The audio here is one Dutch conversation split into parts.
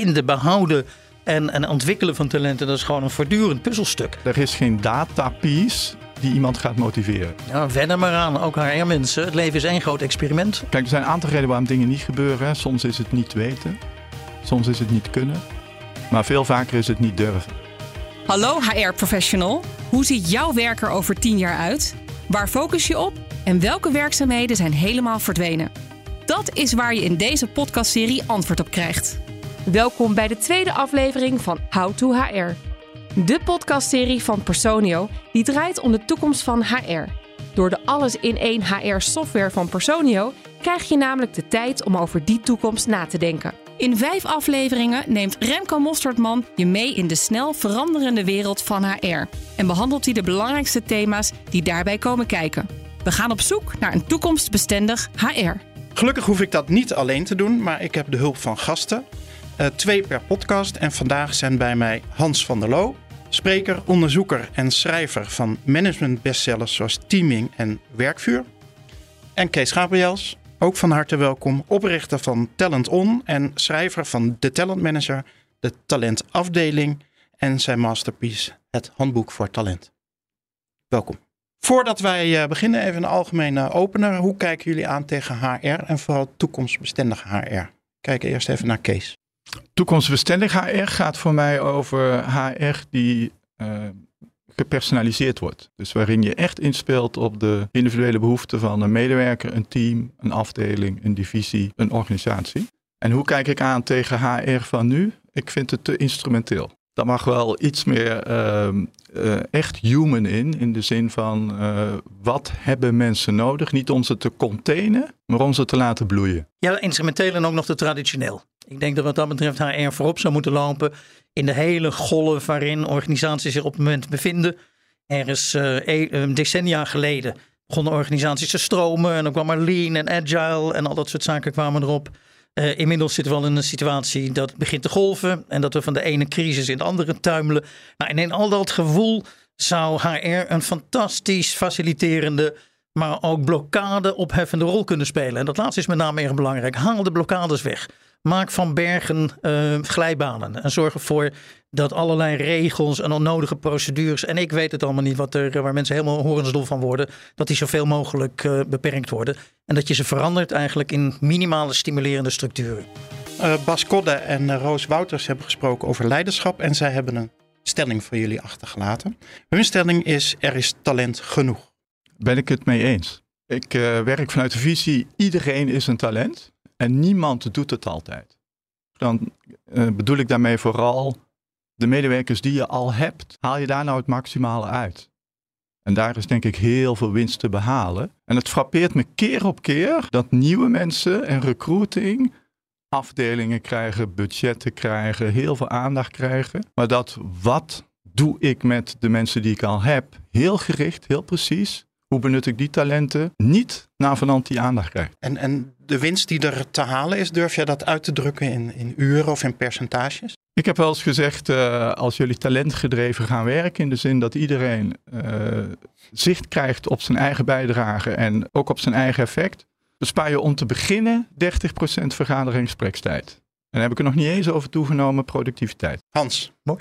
vinden, behouden en, en ontwikkelen van talenten, dat is gewoon een voortdurend puzzelstuk. Er is geen datapiece die iemand gaat motiveren. Ja, wen er maar aan, ook HR-mensen. Het leven is één groot experiment. Kijk, er zijn een aantal redenen waarom dingen niet gebeuren. Soms is het niet weten, soms is het niet kunnen, maar veel vaker is het niet durven. Hallo HR-professional. Hoe ziet jouw werk er over 10 jaar uit? Waar focus je op? En welke werkzaamheden zijn helemaal verdwenen? Dat is waar je in deze podcastserie antwoord op krijgt. Welkom bij de tweede aflevering van How to HR. De podcastserie van Personio die draait om de toekomst van HR. Door de alles-in-één HR-software van Personio krijg je namelijk de tijd om over die toekomst na te denken. In vijf afleveringen neemt Remco Mosterdman je mee in de snel veranderende wereld van HR en behandelt hij de belangrijkste thema's die daarbij komen kijken. We gaan op zoek naar een toekomstbestendig HR. Gelukkig hoef ik dat niet alleen te doen, maar ik heb de hulp van gasten. Uh, twee per podcast en vandaag zijn bij mij Hans van der Loo, spreker, onderzoeker en schrijver van managementbestsellers zoals Teaming en Werkvuur. En Kees Gabriels, ook van harte welkom, oprichter van Talent On en schrijver van De Talent Manager, de talentafdeling en zijn masterpiece Het Handboek voor Talent. Welkom. Voordat wij eh, beginnen, even een algemene opener. Hoe kijken jullie aan tegen HR en vooral toekomstbestendige HR? Kijken eerst even naar Kees. Toekomstbestendig HR gaat voor mij over HR die uh, gepersonaliseerd wordt. Dus waarin je echt inspeelt op de individuele behoeften van een medewerker, een team, een afdeling, een divisie, een organisatie. En hoe kijk ik aan tegen HR van nu? Ik vind het te instrumenteel. Daar mag wel iets meer uh, uh, echt human in, in de zin van uh, wat hebben mensen nodig? Niet om ze te containen, maar om ze te laten bloeien. Ja, instrumenteel en ook nog te traditioneel. Ik denk dat wat dat betreft HR voorop zou moeten lopen in de hele golf waarin organisaties zich op het moment bevinden. Er is uh, decennia geleden begonnen organisaties te stromen en dan kwam er lean en agile en al dat soort zaken kwamen erop. Uh, inmiddels zitten we al in een situatie dat begint te golven en dat we van de ene crisis in de andere tuimelen. Nou, en in al dat gevoel zou HR een fantastisch faciliterende, maar ook blokkade opheffende rol kunnen spelen. En dat laatste is met name erg belangrijk. Haal de blokkades weg. Maak van bergen uh, glijbanen. En zorg ervoor dat allerlei regels en onnodige procedures. En ik weet het allemaal niet wat er, waar mensen helemaal horensdol van worden. Dat die zoveel mogelijk uh, beperkt worden. En dat je ze verandert eigenlijk in minimale stimulerende structuren. Uh, Bas Kodde en Roos Wouters hebben gesproken over leiderschap. En zij hebben een stelling voor jullie achtergelaten. Hun stelling is: er is talent genoeg. Ben ik het mee eens? Ik werk vanuit de visie: iedereen is een talent. En niemand doet het altijd. Dan uh, bedoel ik daarmee vooral de medewerkers die je al hebt. Haal je daar nou het maximale uit? En daar is denk ik heel veel winst te behalen. En het frappeert me keer op keer dat nieuwe mensen en recruiting afdelingen krijgen, budgetten krijgen, heel veel aandacht krijgen. Maar dat wat doe ik met de mensen die ik al heb, heel gericht, heel precies, hoe benut ik die talenten, niet naar vanant die aandacht krijgt. En, en de winst die er te halen is, durf jij dat uit te drukken in, in uren of in percentages? Ik heb wel eens gezegd, uh, als jullie talentgedreven gaan werken, in de zin dat iedereen uh, zicht krijgt op zijn eigen bijdrage en ook op zijn eigen effect, bespaar je om te beginnen 30% vergaderingssprekstijd. En daar heb ik er nog niet eens over toegenomen productiviteit. Hans. Mooi.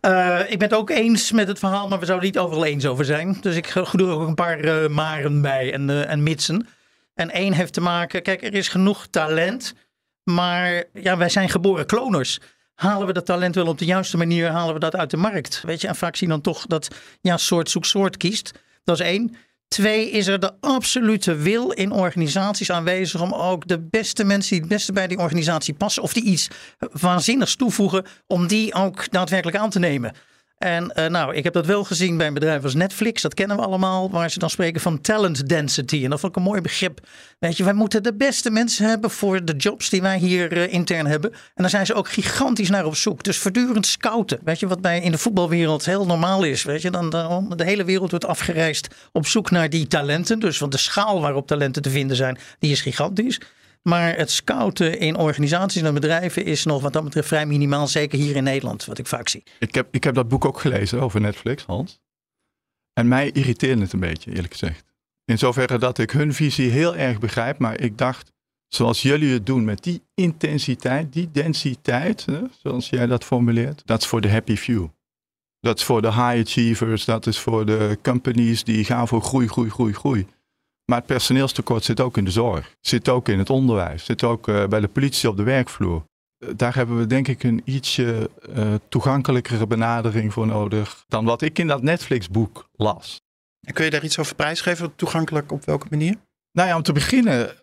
Uh, ik ben het ook eens met het verhaal, maar we zouden niet overal eens over zijn. Dus ik doe er ook een paar uh, maren bij en, uh, en mitsen. En één heeft te maken, kijk, er is genoeg talent. Maar ja, wij zijn geboren kloners. Halen we dat talent wel op de juiste manier, halen we dat uit de markt? Weet je, en vaak zien dan toch dat ja, soort zoek soort kiest. Dat is één. Twee, is er de absolute wil in organisaties aanwezig om ook de beste mensen die het beste bij die organisatie passen of die iets waanzinnigs toevoegen, om die ook daadwerkelijk aan te nemen. En uh, nou, ik heb dat wel gezien bij een bedrijf als Netflix. Dat kennen we allemaal. Waar ze dan spreken van talent density. En dat vond ik een mooi begrip. Weet je, wij moeten de beste mensen hebben voor de jobs die wij hier uh, intern hebben. En daar zijn ze ook gigantisch naar op zoek. Dus voortdurend scouten. Weet je, wat bij in de voetbalwereld heel normaal is. Weet je, dan de, de hele wereld wordt afgereisd op zoek naar die talenten. Dus want de schaal waarop talenten te vinden zijn, die is gigantisch. Maar het scouten in organisaties en bedrijven is nog wat dat betreft vrij minimaal. Zeker hier in Nederland, wat ik vaak zie. Ik heb, ik heb dat boek ook gelezen over Netflix, Hans. En mij irriteerde het een beetje, eerlijk gezegd. In zoverre dat ik hun visie heel erg begrijp, maar ik dacht, zoals jullie het doen met die intensiteit, die densiteit, hè, zoals jij dat formuleert, dat is voor de happy few. Dat is voor de high achievers, dat is voor de companies die gaan voor groei, groei, groei, groei. Maar het personeelstekort zit ook in de zorg, zit ook in het onderwijs, zit ook uh, bij de politie op de werkvloer. Uh, daar hebben we denk ik een ietsje uh, toegankelijkere benadering voor nodig dan wat ik in dat Netflix-boek las. En kun je daar iets over prijsgeven? Toegankelijk op welke manier? Nou ja, om te beginnen,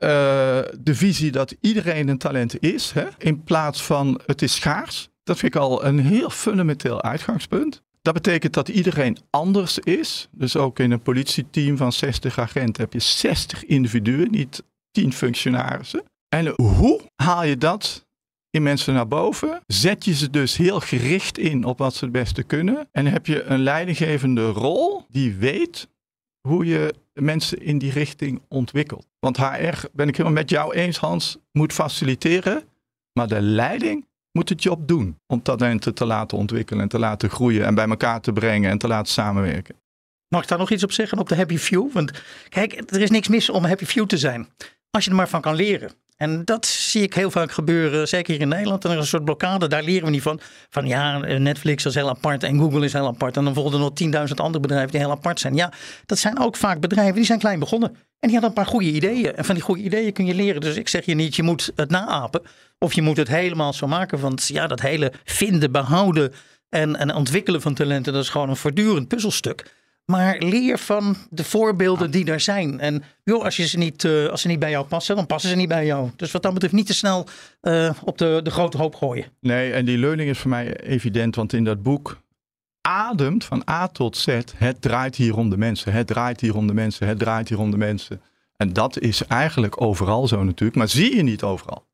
de visie dat iedereen een talent is, hè, in plaats van het is schaars. Dat vind ik al een heel fundamenteel uitgangspunt. Dat betekent dat iedereen anders is. Dus ook in een politieteam van 60 agenten heb je 60 individuen, niet 10 functionarissen. En hoe haal je dat in mensen naar boven? Zet je ze dus heel gericht in op wat ze het beste kunnen. En heb je een leidinggevende rol die weet hoe je mensen in die richting ontwikkelt. Want HR, ben ik helemaal met jou eens, Hans, moet faciliteren. Maar de leiding moet het job doen om talenten te laten ontwikkelen en te laten groeien en bij elkaar te brengen en te laten samenwerken. Mag ik daar nog iets op zeggen op de happy few? Want kijk, er is niks mis om happy few te zijn. Als je er maar van kan leren. En dat zie ik heel vaak gebeuren, zeker hier in Nederland. En er is een soort blokkade, daar leren we niet van. Van ja, Netflix is heel apart en Google is heel apart. En dan volgen er nog 10.000 andere bedrijven die heel apart zijn. Ja, dat zijn ook vaak bedrijven die zijn klein begonnen. En die hadden een paar goede ideeën. En van die goede ideeën kun je leren. Dus ik zeg je niet, je moet het naapen. Of je moet het helemaal zo maken. Want ja, dat hele vinden, behouden en, en ontwikkelen van talenten, dat is gewoon een voortdurend puzzelstuk. Maar leer van de voorbeelden die er zijn. En joh, als, je ze niet, uh, als ze niet bij jou passen, dan passen ze niet bij jou. Dus wat dat betreft niet te snel uh, op de, de grote hoop gooien. Nee, en die learning is voor mij evident. Want in dat boek ademt van A tot Z. Het draait hier om de mensen. Het draait hier om de mensen. Het draait hier om de mensen. En dat is eigenlijk overal zo natuurlijk. Maar zie je niet overal.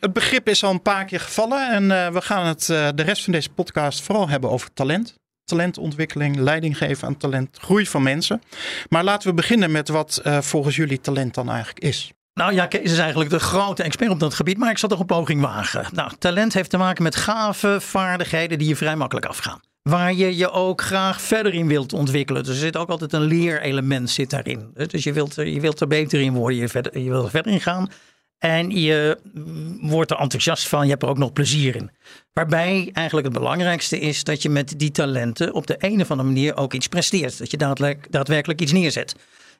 Het begrip is al een paar keer gevallen. En uh, we gaan het de rest van deze podcast vooral hebben over talent talentontwikkeling, leiding geven aan talent, groei van mensen. Maar laten we beginnen met wat uh, volgens jullie talent dan eigenlijk is. Nou ja, is eigenlijk de grote expert op dat gebied, maar ik zal toch een poging wagen. Nou, talent heeft te maken met gave vaardigheden die je vrij makkelijk afgaan. Waar je je ook graag verder in wilt ontwikkelen. Dus er zit ook altijd een leerelement zit daarin. Dus je wilt, je wilt er beter in worden, je, verder, je wilt er verder in gaan. En je wordt er enthousiast van, je hebt er ook nog plezier in. Waarbij eigenlijk het belangrijkste is dat je met die talenten op de een of andere manier ook iets presteert. Dat je daadwerkelijk iets neerzet.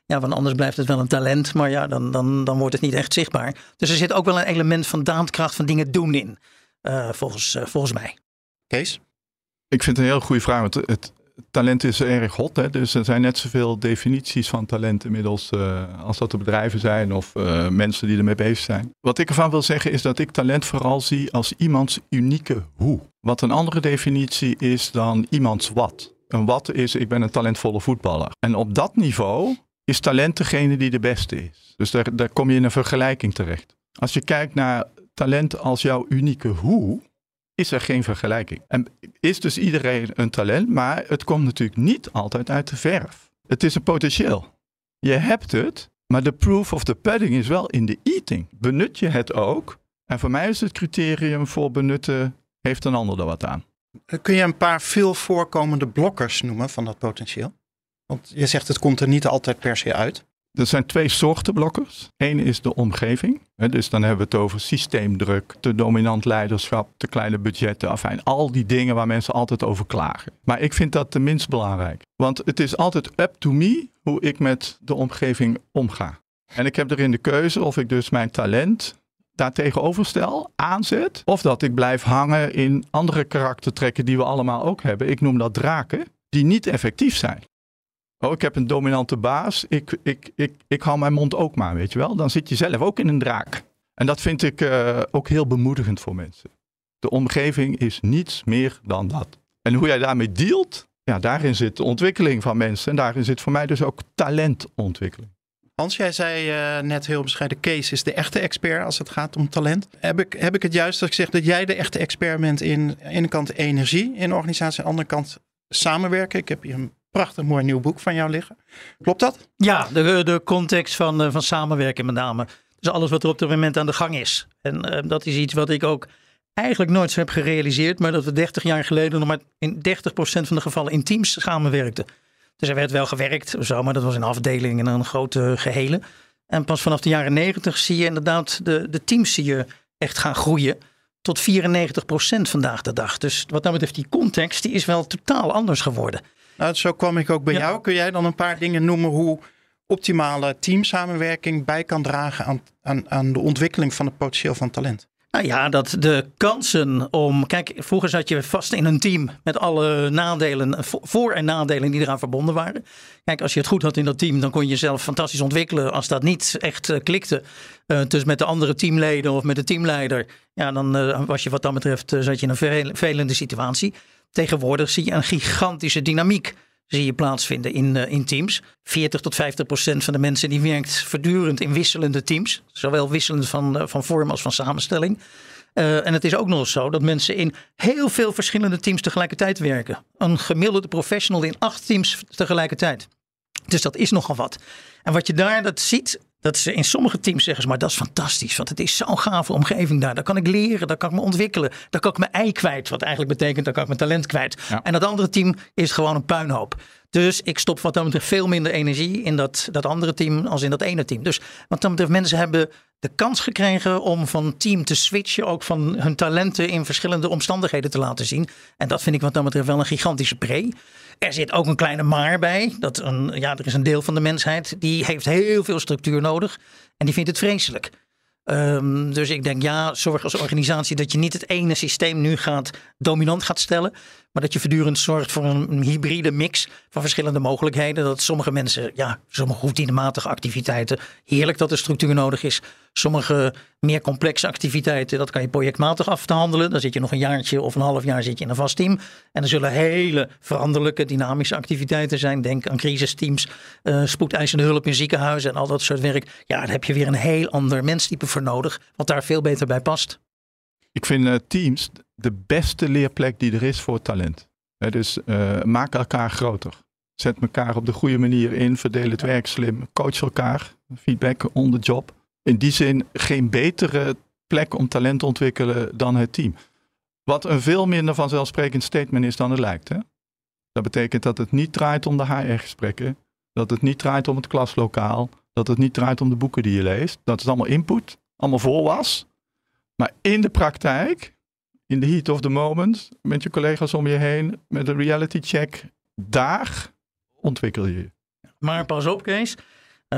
Ja, want anders blijft het wel een talent, maar ja, dan, dan, dan wordt het niet echt zichtbaar. Dus er zit ook wel een element van daadkracht van dingen doen in, uh, volgens, uh, volgens mij. Kees? Ik vind het een heel goede vraag. Want het, talent is erg hot. Hè? Dus er zijn net zoveel definities van talent inmiddels uh, als dat de bedrijven zijn of uh, mensen die ermee bezig zijn. Wat ik ervan wil zeggen is dat ik talent vooral zie als iemands unieke hoe. Wat een andere definitie is dan iemands wat. Een wat is ik ben een talentvolle voetballer. En op dat niveau is talent degene die de beste is. Dus daar, daar kom je in een vergelijking terecht. Als je kijkt naar talent als jouw unieke hoe, is er geen vergelijking. En is dus iedereen een talent, maar het komt natuurlijk niet altijd uit de verf. Het is een potentieel. Je hebt het, maar de proof of the pudding is wel in de eating. Benut je het ook? En voor mij is het criterium voor benutten, heeft een ander er wat aan. Kun je een paar veel voorkomende blokkers noemen van dat potentieel? Want je zegt het komt er niet altijd per se uit. Er zijn twee soorten blokkers. Eén is de omgeving. Dus dan hebben we het over systeemdruk, te dominant leiderschap, te kleine budgetten, afijn. Al die dingen waar mensen altijd over klagen. Maar ik vind dat de minst belangrijk. Want het is altijd up to me hoe ik met de omgeving omga. En ik heb erin de keuze of ik dus mijn talent daartegenover stel, aanzet. Of dat ik blijf hangen in andere karaktertrekken die we allemaal ook hebben. Ik noem dat draken, die niet effectief zijn. Oh, ik heb een dominante baas. Ik, ik, ik, ik hou mijn mond ook maar, weet je wel. Dan zit je zelf ook in een draak. En dat vind ik uh, ook heel bemoedigend voor mensen. De omgeving is niets meer dan dat. En hoe jij daarmee dealt, ja, daarin zit de ontwikkeling van mensen. En daarin zit voor mij dus ook talentontwikkeling. Hans, jij zei uh, net heel bescheiden, Kees is de echte expert als het gaat om talent. Heb ik, heb ik het juist dat ik zeg dat jij de echte expert bent in aan de kant energie in organisatie, aan de andere kant samenwerken? Ik heb hier een prachtig mooi nieuw boek van jou liggen. Klopt dat? Ja, de, de context van, uh, van samenwerken met name. Dus alles wat er op dit moment aan de gang is. En uh, dat is iets wat ik ook eigenlijk nooit zo heb gerealiseerd. Maar dat we 30 jaar geleden nog maar in 30% van de gevallen in teams samenwerkten. Dus er werd wel gewerkt, zo, maar dat was in afdelingen en een grote gehele. En pas vanaf de jaren 90 zie je inderdaad de, de teams zie je echt gaan groeien tot 94% vandaag de dag. Dus wat dat betreft, die context die is wel totaal anders geworden. Nou, zo kwam ik ook bij Ja. jou. Kun jij dan een paar dingen noemen hoe optimale teamsamenwerking bij kan dragen aan, aan, aan de ontwikkeling van het potentieel van talent? Nou ja, dat de kansen om. Kijk, vroeger zat je vast in een team met alle nadelen, vo- voor- en nadelen die eraan verbonden waren. Kijk, als je het goed had in dat team, dan kon je jezelf fantastisch ontwikkelen. Als dat niet echt eh, klikte, eh, dus met de andere teamleden of met de teamleider, ja, dan eh, was je wat dat betreft, zat je in een vervel- vervelende situatie. Tegenwoordig zie je een gigantische dynamiek zie je plaatsvinden in, eh, in teams. 40 tot 50 procent van de mensen die werkt voortdurend in wisselende teams. Zowel wisselend van, eh, van vorm als van samenstelling. Eh, en het is ook nog eens zo dat mensen in heel veel verschillende teams tegelijkertijd werken. Een gemiddelde professional in acht teams tegelijkertijd. Dus dat is nogal wat. En wat je daar dat ziet, dat ze in sommige teams zeggen ze, maar dat is fantastisch. Want het is zo'n gave omgeving daar. Daar kan ik leren, daar kan ik me ontwikkelen. Daar kan ik mijn ei kwijt. Wat eigenlijk betekent, daar kan ik mijn talent kwijt. Ja. En dat andere team is gewoon een puinhoop. Dus ik stop wat dat betreft veel minder energie in dat, dat andere team als in dat ene team. Dus wat dat betreft, mensen hebben de kans gekregen om van team te switchen. Ook van hun talenten in verschillende omstandigheden te laten zien. En dat vind ik wat dat betreft wel een gigantische pre. Er zit ook een kleine maar bij. Dat een, ja, er is een deel van de mensheid die heeft heel veel structuur nodig. En die vindt het vreselijk. Ehm, dus ik denk, ja, zorg als organisatie dat je niet het ene systeem nu gaat dominant gaat stellen. Maar dat je voortdurend zorgt voor een, hybride mix van verschillende mogelijkheden. Dat sommige mensen, ja, sommige routinematige activiteiten, heerlijk dat er structuur nodig is. Sommige meer complexe activiteiten, dat kan je projectmatig af te handelen. Dan zit je nog een jaartje of een half jaar zit je in een vast team. En er zullen hele veranderlijke, dynamische activiteiten zijn. Denk aan crisisteams, eh spoedeisende hulp in ziekenhuizen en al dat soort werk. Ja, daar heb je weer een heel ander menstype voor nodig, wat daar veel beter bij past. Ik vind eh, teams de beste leerplek die er is voor talent. Hè, dus eh, maak elkaar groter. Zet elkaar op de goede manier in. Verdeel het werk slim. Coach elkaar. Feedback on the job. In die zin geen betere plek om talent te ontwikkelen dan het team. Wat een veel minder vanzelfsprekend statement is dan het lijkt. Hè? Dat betekent dat het niet draait om de HR-gesprekken. Dat het niet draait om het klaslokaal. Dat het niet draait om de boeken die je leest. Dat is allemaal input. Allemaal volwas. Maar in de praktijk, in de heat of the moment, met je collega's om je heen, met een reality check, daar ontwikkel je je. Maar pas op, Kees.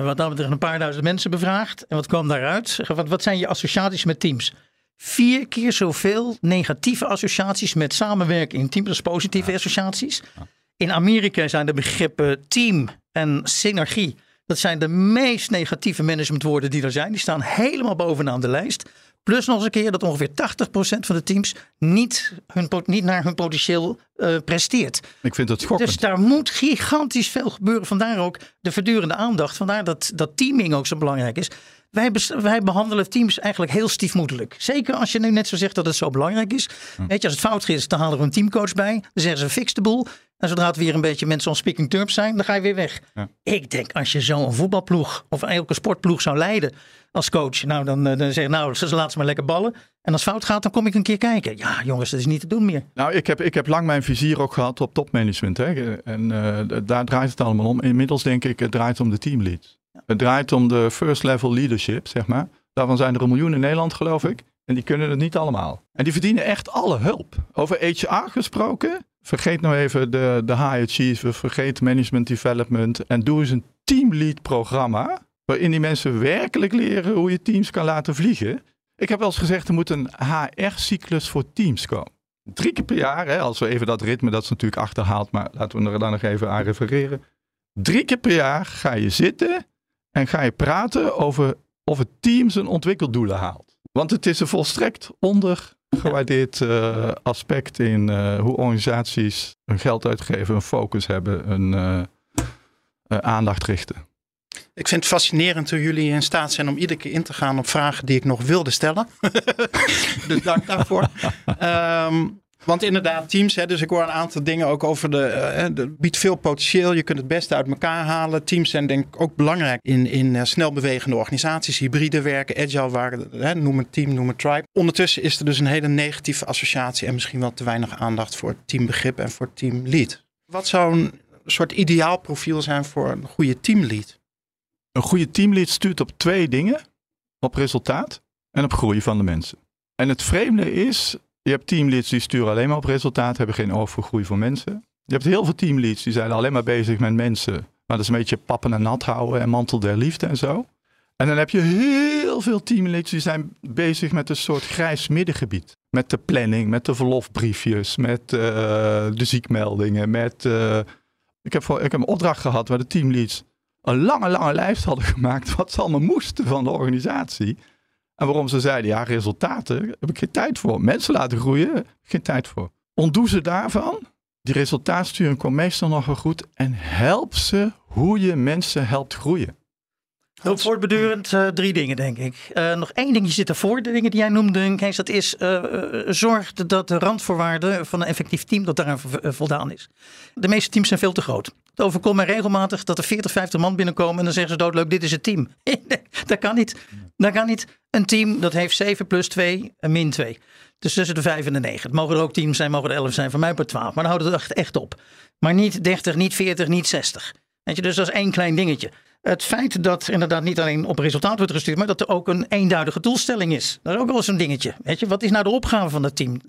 Wat dat betreft een paar duizend mensen bevraagd. En wat kwam daaruit? Wat, wat zijn je associaties met teams? Vier keer zoveel negatieve associaties met samenwerken in teams als positieve associaties. In Amerika zijn de begrippen team en synergie. Dat zijn de meest negatieve managementwoorden die er zijn. Die staan helemaal bovenaan de lijst. Plus nog eens een keer dat ongeveer 80% van de teams niet, hun, niet naar hun potentieel eh, presteert. Ik vind het schokkend. Dus daar moet gigantisch veel gebeuren. Vandaar ook de verdurende aandacht. Vandaar dat, dat teaming ook zo belangrijk is. Wij, wij behandelen teams eigenlijk heel stiefmoedelijk. Zeker als je nu net zo zegt dat het zo belangrijk is. Weet je, als het fout is, dan halen we een teamcoach bij. Dan zeggen ze fix de boel. En zodra het weer een beetje mensen on speaking terms zijn, dan ga je weer weg. Ja. Ik denk, als je zo'n voetbalploeg of elke sportploeg zou leiden als coach. Nou, dan, eh, dan zeg je, nou, ze laten ze maar lekker ballen. En als het fout gaat, dan kom ik een keer kijken. Ja, jongens, dat is niet te doen meer. Nou, ik heb, ik heb lang mijn vizier ook gehad op topmanagement. Hè? En eh, daar draait het allemaal om. Inmiddels denk ik, het draait om de teamleads. Het draait om de first level leadership, zeg maar. Daarvan zijn er een miljoen in Nederland, geloof ik. En die kunnen het niet allemaal. En die verdienen echt alle hulp. Over HR gesproken, vergeet nou even de, de high achiever, vergeet management development. En doe eens een teamlead programma. Waarin die mensen werkelijk leren hoe je teams kan laten vliegen. Ik heb wel eens gezegd, er moet een HR-cyclus voor teams komen. Drie keer per jaar, hè, als we even dat ritme, dat is natuurlijk achterhaald, maar laten we er dan nog even aan refereren. Drie keer per jaar ga je zitten en ga je praten over of het team zijn ontwikkeldoelen haalt. Want het is een volstrekt ondergewaardeerd eh, aspect in eh, hoe organisaties hun geld uitgeven, een focus hebben, een eh, aandacht richten. Ik vind het fascinerend hoe jullie in staat zijn om iedere keer in te gaan op vragen die ik nog wilde stellen. dus dank daarvoor. Ehm, want inderdaad, teams, hè, dus ik hoor een aantal dingen ook over de, de biedt veel potentieel. Je kunt het beste uit elkaar halen. Teams zijn denk ik ook belangrijk in, in eh, snel bewegende organisaties, hybride werken, agile waren, hè, noem het team, noem het tribe. Ondertussen is er dus een hele negatieve associatie en misschien wel te weinig aandacht voor teambegrip en voor teamlead. Wat zou een soort ideaal profiel zijn voor een goede teamlead? Een goede teamlead stuurt op twee dingen. Op resultaat en op groei van de mensen. En het vreemde is, je hebt teamleads die sturen alleen maar op resultaat, hebben geen oog voor groei van mensen. Je hebt heel veel teamleads die zijn alleen maar bezig met mensen. Maar dat is een beetje pappen en nat houden en mantel der liefde en zo. En dan heb je heel veel teamleads die zijn bezig met een soort grijs middengebied. Met de planning, met de verlofbriefjes, met uh, de ziekmeldingen. Met, uh, ik, heb voor, ik heb een opdracht gehad waar de teamleads een lange, lange lijst hadden gemaakt. wat ze allemaal moesten van de organisatie. En waarom ze zeiden, ja, resultaten heb ik geen tijd voor. Mensen laten groeien, geen tijd voor. Ontdoe ze daarvan. Die resultaatsturing komt meestal nog wel goed. En help ze hoe je mensen helpt groeien. Heel voortbedurend uh, drie dingen, denk ik. Uh, nog één dingje zit ervoor, de dingen die jij noemde, Kees. Dat is uh, zorg dat de randvoorwaarden van een effectief team dat daaraan voldaan is. De meeste teams zijn veel te groot. Het overkomt mij regelmatig dat er 40, 50 man binnenkomen en dan zeggen ze doodleuk, dit is het team. dat kan niet. Dat kan niet. Een team dat heeft 7 plus 2 en min 2. Dus tussen de 5 en de 9. Het mogen er ook teams zijn, mogen er 11 zijn, van mij per 12. Maar dan houdt het echt op. Maar niet 30, niet 40, niet 60. Weet je, dus dat is één klein dingetje. Het feit dat inderdaad niet alleen op resultaat wordt gestuurd, maar dat er ook een eenduidige doelstelling is. Dat is ook wel eens een dingetje. Weet je, wat is nou de opgave van dat team?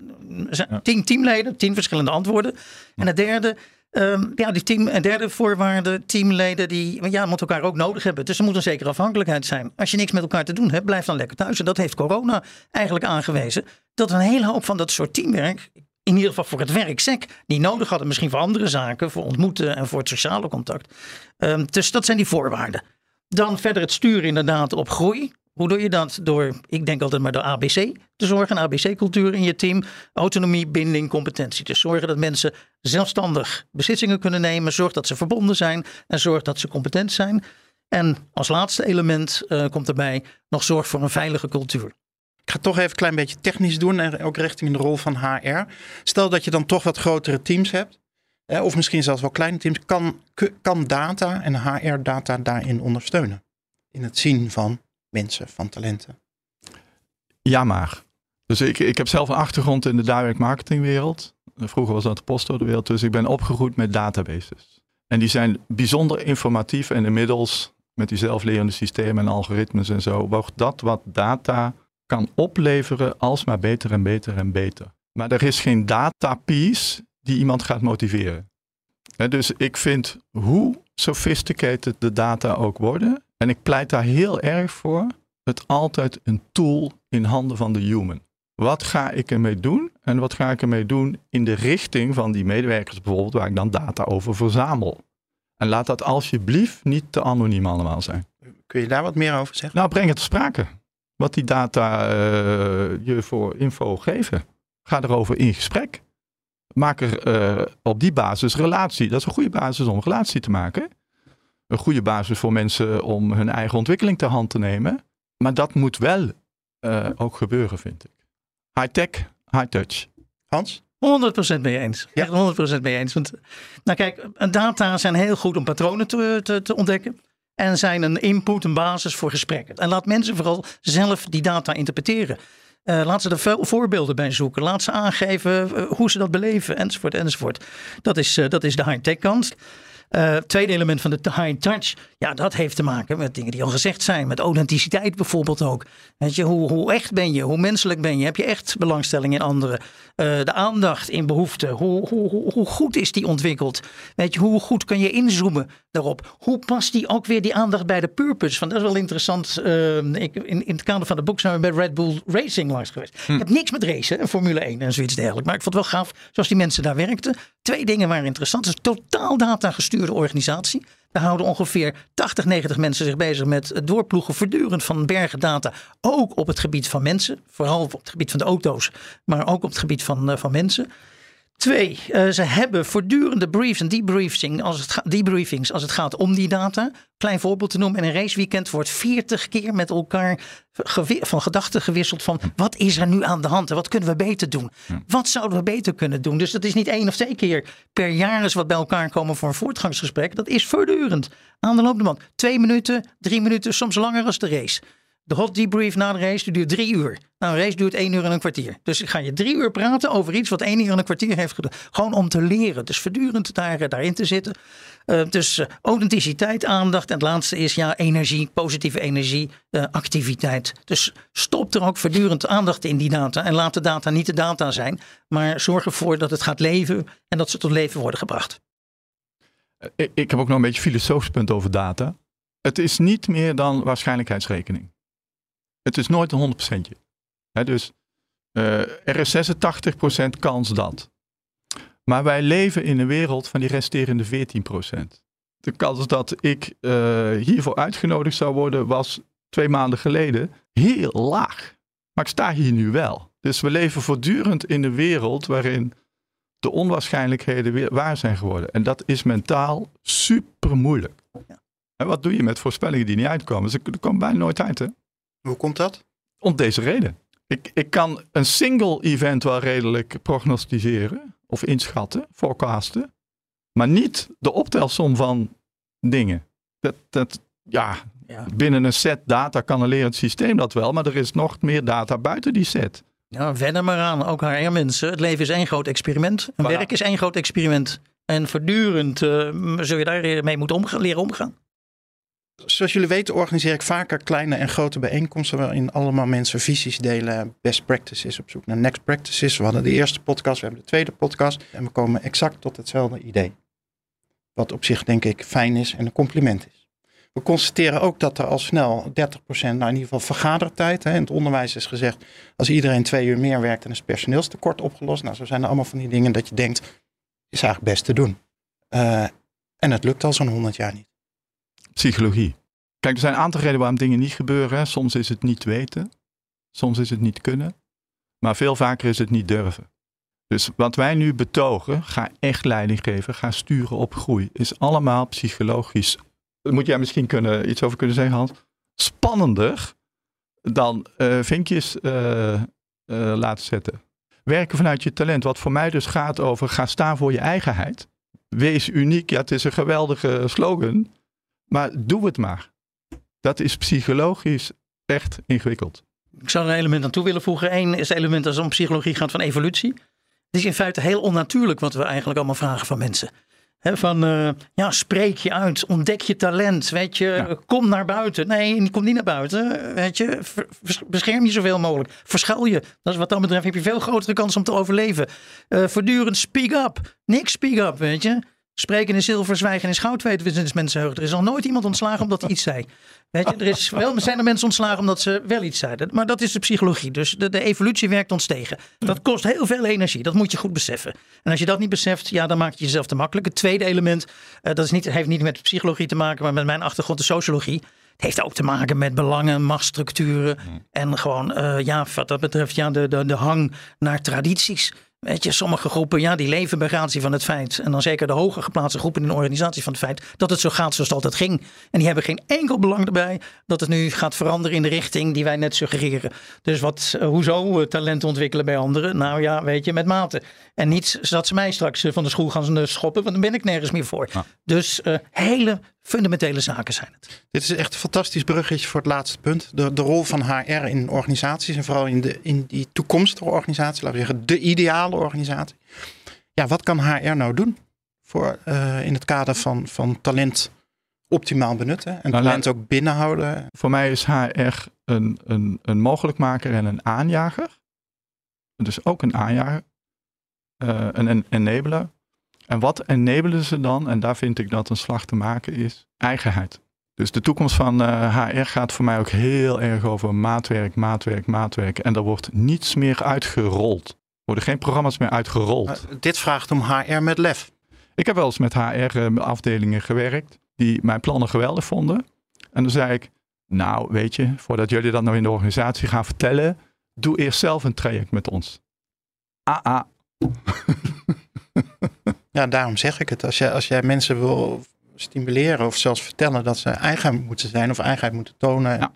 Tien teamleden, tien verschillende antwoorden. En het derde, um, ja, die team, derde voorwaarde, teamleden die ja, moeten elkaar ook nodig hebben. Dus er moet een zekere afhankelijkheid zijn. Als je niks met elkaar te doen hebt, blijf dan lekker thuis. En dat heeft corona eigenlijk aangewezen. Dat een hele hoop van dat soort teamwerk, in ieder geval voor het werksec, die nodig hadden, misschien voor andere zaken, voor ontmoeten en voor het sociale contact. Um, dus dat zijn die voorwaarden. Dan verder het sturen inderdaad op groei. Hoe doe je dat? Door, ik denk altijd maar door ABC te zorgen, ABC-cultuur in je team. Autonomie, binding, competentie. Dus zorgen dat mensen zelfstandig beslissingen kunnen nemen. Zorg dat ze verbonden zijn en zorg dat ze competent zijn. En als laatste element uh, komt erbij nog zorg voor een veilige cultuur. Ik ga toch even een klein beetje technisch doen en ook richting de rol van HR. Stel dat je dan toch wat grotere teams hebt, of misschien zelfs wel kleine teams, kan, kan data en HR-data daarin ondersteunen? In het zien van mensen, van talenten? Ja, maar. Dus ik, ik heb zelf een achtergrond in de direct marketingwereld. Vroeger was dat de postcodewereld, dus ik ben opgegroeid met databases. En die zijn bijzonder informatief en inmiddels met die zelflerende systemen en algoritmes en zo, wordt dat wat data kan opleveren alsmaar beter en beter en beter. Maar er is geen data piece die iemand gaat motiveren. dus ik vind hoe sophisticated de data ook worden, en ik pleit daar heel erg voor, het altijd een tool in handen van de human. Wat ga ik ermee doen en wat ga ik ermee doen in de richting van die medewerkers bijvoorbeeld, waar ik dan data over verzamel. En laat dat alsjeblieft niet te anoniem allemaal zijn. Kun je daar wat meer over zeggen? Nou, breng het te sprake wat die data uh, je voor info geven. Ga erover in gesprek. Maak er uh, op die basis relatie. Dat is een goede basis om relatie te maken. Een goede basis voor mensen om hun eigen ontwikkeling ter hand te nemen. Maar dat moet wel uh, ook gebeuren, vind ik. High tech, high touch. Hans? 100% mee eens. Ja. Echt 100% mee eens. Want, nou kijk, data zijn heel goed om patronen te, te, te ontdekken en zijn een input, een basis voor gesprekken. En laat mensen vooral zelf die data interpreteren. Uh, laat ze er veel voorbeelden bij zoeken. Laat ze aangeven uh, hoe ze dat beleven, enzovoort, enzovoort. Dat is, uh, dat is de high-tech. Uh, tweede element van de high touch, ja, dat heeft te maken met dingen die al gezegd zijn. Met authenticiteit bijvoorbeeld ook. Weet je, hoe, hoe echt ben je? Hoe menselijk ben je? Heb je echt belangstelling in anderen? Uh, de aandacht in behoeften. Hoe, hoe, hoe, hoe, goed is die ontwikkeld? Weet je, hoe goed kan je inzoomen daarop? Hoe past die ook weer die aandacht bij de purpose? Want dat is wel interessant. Uh, ik, in, in het kader van de boek zijn we bij Red Bull Racing langs geweest. Hm. Ik heb niks met racen en Formule 1 en zoiets dergelijks. Maar ik vond het wel gaaf zoals die mensen daar werkten. Twee dingen waren interessant. Het is totaal data organisatie. Daar houden ongeveer 80, 90 mensen zich bezig met het doorploegen voortdurend van bergen data. Ook op het gebied van mensen. Vooral op het gebied van de auto's. Maar ook op het gebied van, uh, van mensen. Twee, uh, ze hebben voortdurende briefs en debriefing als het debriefings als het gaat om die data. Klein voorbeeld te noemen. In een raceweekend wordt 40 keer met elkaar van gedachten gewisseld van wat is er nu aan de hand en wat kunnen we beter doen? Wat zouden we beter kunnen doen? Dus dat is niet één of twee keer per jaar eens wat bij elkaar komen voor een voortgangsgesprek. Dat is voortdurend aan de lopende band. Twee minuten, drie minuten, soms langer als de race. De hot debrief na de race duurt drie uur. Nou, een race duurt één uur en een kwartier. Dus ga je drie uur praten over iets wat één uur en een kwartier heeft gedaan. Gewoon om te leren. Dus voortdurend daar, daarin te zitten. Uh, dus uh, authenticiteit, aandacht. En het laatste is ja, energie, positieve energie, uh, activiteit. Dus stop er ook voortdurend aandacht in die data. En laat de data niet de data zijn. Maar zorg ervoor dat het gaat leven en dat ze tot leven worden gebracht. Ik heb ook nog een beetje filosofisch punt over data. Het is niet meer dan waarschijnlijkheidsrekening. Het is nooit een 100%. He, dus er is 86% kans dat. Maar wij leven in een wereld van die resterende 14%. De kans dat ik uh, hiervoor uitgenodigd zou worden was twee maanden geleden heel laag. Maar ik sta hier nu wel. Dus we leven voortdurend in een wereld waarin de onwaarschijnlijkheden weer waar zijn geworden. En dat is mentaal super moeilijk. En wat doe je met voorspellingen die niet uitkomen? Ze komen bijna nooit uit, hè? Hoe komt dat? Om deze reden. Ik, ik kan een single event wel redelijk prognosticeren of inschatten, forecasten, maar niet de optelsom van dingen. Dat, dat, ja, ja. binnen een set data kan een lerend systeem dat wel, maar er is nog meer data buiten die set. Ja, wennen maar aan, ook HR mensen. Het leven is één groot experiment. Een werk is één groot experiment. En voortdurend uh, zul je daarmee moeten omgaan, leren omgaan. Zoals jullie weten organiseer ik vaker kleine en grote bijeenkomsten waarin allemaal mensen visies delen, best practices op zoek naar next practices. We hadden de eerste podcast, we hebben de tweede podcast en we komen exact tot hetzelfde idee. Wat op zich denk ik fijn is en een compliment is. We constateren ook dat er al snel 30%, nou in ieder geval vergadertijd, hè, in het onderwijs is gezegd, als iedereen twee uur meer werkt, dan is het personeelstekort opgelost. Nou, zo zijn er allemaal van die dingen dat je denkt, is eigenlijk best te doen. Uh, en het lukt al zo'n 100 jaar niet psychologie. Kijk, er zijn een aantal redenen waarom dingen niet gebeuren. Soms is het niet weten, soms is het niet kunnen, maar veel vaker is het niet durven. Dus wat wij nu betogen, ga echt leiding geven, ga sturen op groei, is allemaal psychologisch. Moet jij misschien kunnen, iets over kunnen zeggen, Hans? Spannender dan uh, vinkjes uh, uh, laten zetten. Werken vanuit je talent, wat voor mij dus gaat over ga staan voor je eigenheid. Wees uniek, ja, het is een geweldige slogan. Maar doe het maar. Dat is psychologisch echt ingewikkeld. Ik zou er een element aan toe willen voegen. Eén is het element als het om psychologie gaat van evolutie. Het is in feite heel onnatuurlijk wat we eigenlijk allemaal vragen van mensen. van uh, ja, spreek je uit, ontdek je talent, weet je, kom naar buiten. Nee, kom niet naar buiten, weet je, bescherm je zoveel mogelijk. Verschuil je, dat is wat dat betreft heb je veel grotere kans om te overleven. Uh, voortdurend speak up, niks speak up, weet je. Spreken in zilver, zwijgen is goud, weten we mensen Er is nog nooit iemand ontslagen omdat hij iets zei. Weet je, er is wel, zijn er mensen ontslagen omdat ze wel iets zeiden. Maar dat is de psychologie. Dus de, de, evolutie werkt ons tegen. Dat kost heel veel energie. Dat moet je goed beseffen. En als je dat niet beseft, ja, dan maak je jezelf te makkelijk. Het tweede element, uh, dat is niet, heeft niet met psychologie te maken, maar met mijn achtergrond de sociologie. Het heeft ook te maken met belangen, machtsstructuren. En gewoon, uh, ja, wat dat betreft, ja, de, de, de hang naar tradities. Weet je, sommige groepen, ja, die leven bij gratie van het feit. En dan zeker de hoger geplaatste groepen in een organisatie van het feit dat het zo gaat zoals het altijd ging. En die hebben geen enkel belang erbij dat het nu gaat veranderen in de richting die wij net suggereren. Dus wat, uh, hoezo uh, talent ontwikkelen bij anderen? Nou ja, weet je, met mate. En niet dat ze mij straks uh, van de school gaan schoppen, want dan ben ik nergens meer voor. Dus hele fundamentele zaken zijn het. Dit is echt een fantastisch bruggetje voor het laatste punt. De, de rol van HR in organisaties en vooral in, de, in die toekomstige organisatie, laten we zeggen de ideale organisatie. Ja, wat kan HR nou doen voor, uh, in het kader van, van talent optimaal benutten en nou, talent ook binnenhouden? Voor mij is HR een, een, een mogelijkmaker en een aanjager. Dus ook een aanjager, uh, een enabler. En wat enabelen ze dan? En daar vind ik dat een slag te maken is eigenheid. Dus de toekomst van uh, eh, HR gaat voor mij ook heel erg over maatwerk, maatwerk, maatwerk. En er wordt niets meer uitgerold. Er worden geen programma's meer uitgerold. dit vraagt om HR met lef. Ik heb wel eens met HR-afdelingen eh, gewerkt die mijn plannen geweldig vonden. En dan zei ik, nou weet je, voordat jullie dat nou in de organisatie gaan vertellen, doe eerst zelf een traject met ons. Ah, ah. Ja, daarom zeg ik het. Als jij, als jij mensen wil stimuleren of zelfs vertellen dat ze eigen moeten zijn of eigenheid moeten tonen. Ja.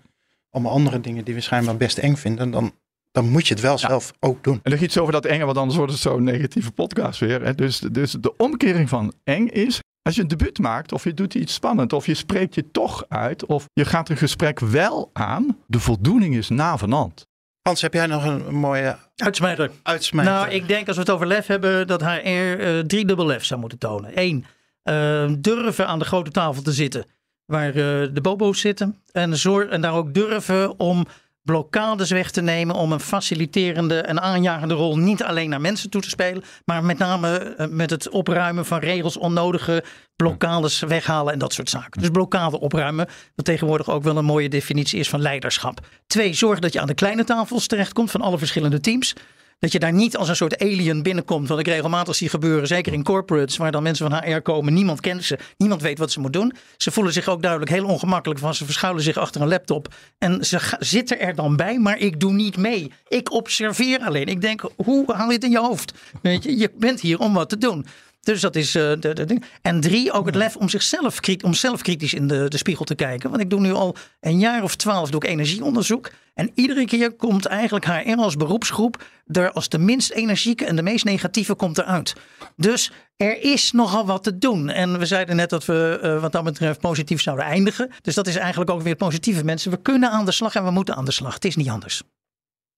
Allemaal andere dingen die we schijnbaar best eng vinden. Dan, dan moet je het wel zelf ook doen. En nog iets over dat enge, want anders wordt het zo'n negatieve podcast weer. Hè? Dus, dus de omkering van eng is Als je een debuut maakt of je doet iets spannend of je spreekt je toch uit of je gaat een gesprek wel aan, de voldoening is navenant. Hans, heb jij nog een mooie Uitsmijter. uitsmijter? Nou, ik denk als we het over lef hebben, dat HR eh drie dubbel lef zou moeten tonen. Eén, eh, durven aan de grote tafel te zitten waar eh, de bobo's zitten. En, zorg, en daar ook durven om blokkades weg te nemen. Om een faciliterende en aanjagende rol niet alleen naar mensen toe te spelen. Maar met name eh, met het opruimen van regels, onnodige blokkades weghalen en dat soort zaken. Dus blokkade opruimen, wat tegenwoordig ook wel een mooie definitie is van leiderschap. Twee, zorg dat je aan de kleine tafels terechtkomt van alle verschillende teams. Dat je daar niet als een soort alien binnenkomt. Wat ik regelmatig zie gebeuren. Zeker in corporates. Waar dan mensen van HR komen. Niemand kent ze. Niemand weet wat ze moeten doen. Ze voelen zich ook duidelijk heel ongemakkelijk van. Ze verschuilen zich achter een laptop. En ze zitten er dan bij. Maar ik doe niet mee. Ik observeer alleen. Ik denk, hoe haal je het in je hoofd? Weet je, je bent hier om wat te doen. Dus dat is eh, de, de ding. En drie, ook het lef om zichzelf om zelf kritisch in de, de spiegel te kijken. Want ik doe nu al een jaar of twaalf doe ik energieonderzoek. En iedere keer komt eigenlijk HR als beroepsgroep er als de minst energieke en de meest negatieve komt eruit. Dus er is nogal wat te doen. En we zeiden net dat we eh, wat dat betreft positief zouden eindigen. Dus dat is eigenlijk ook weer het positieve mensen. We kunnen aan de slag en we moeten aan de slag. Het is niet anders.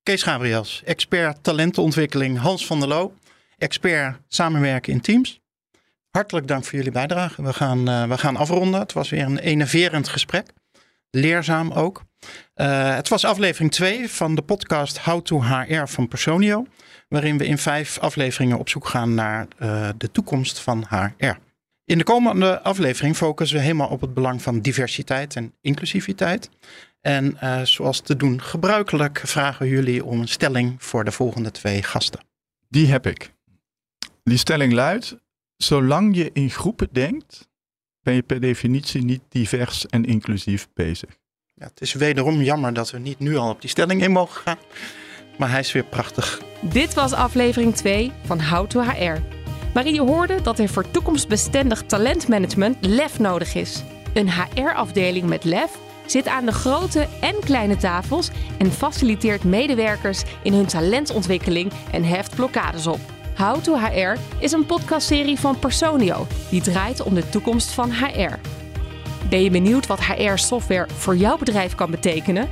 Kees Gabriels, expert talentenontwikkeling. Hans van der Loo, expert samenwerken in teams. Hartelijk dank voor jullie bijdrage. We gaan, eh, we gaan afronden. Het was weer een enerverend gesprek. Leerzaam ook. Eh, het was aflevering 2 van de podcast How to HR van Personio. Waarin we in vijf afleveringen op zoek gaan naar eh, de toekomst van HR. In de komende aflevering focussen we helemaal op het belang van diversiteit en inclusiviteit. En zoals te doen gebruikelijk vragen we jullie om een stelling voor de volgende twee gasten. Die heb ik. Die stelling luidt: zolang je in groepen denkt, ben je per definitie niet divers en inclusief bezig. Ja, het is wederom jammer dat we niet nu al op die stelling in mogen gaan. Maar hij is weer prachtig. Dit was aflevering 2 van How to HR. Waarin je hoorde dat er voor toekomstbestendig talentmanagement lef nodig is. Een HR-afdeling met lef zit aan de grote en kleine tafels en faciliteert medewerkers in hun talentontwikkeling en heft blokkades op. How to HR is een podcastserie van Personio die draait om de toekomst van HR. Ben je benieuwd wat HR-software voor jouw bedrijf kan betekenen?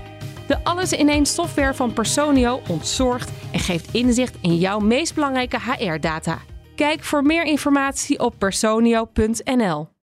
De alles-in-één software van Personio ontzorgt en geeft inzicht in jouw meest belangrijke HR-data. Kijk voor meer informatie op personio.nl.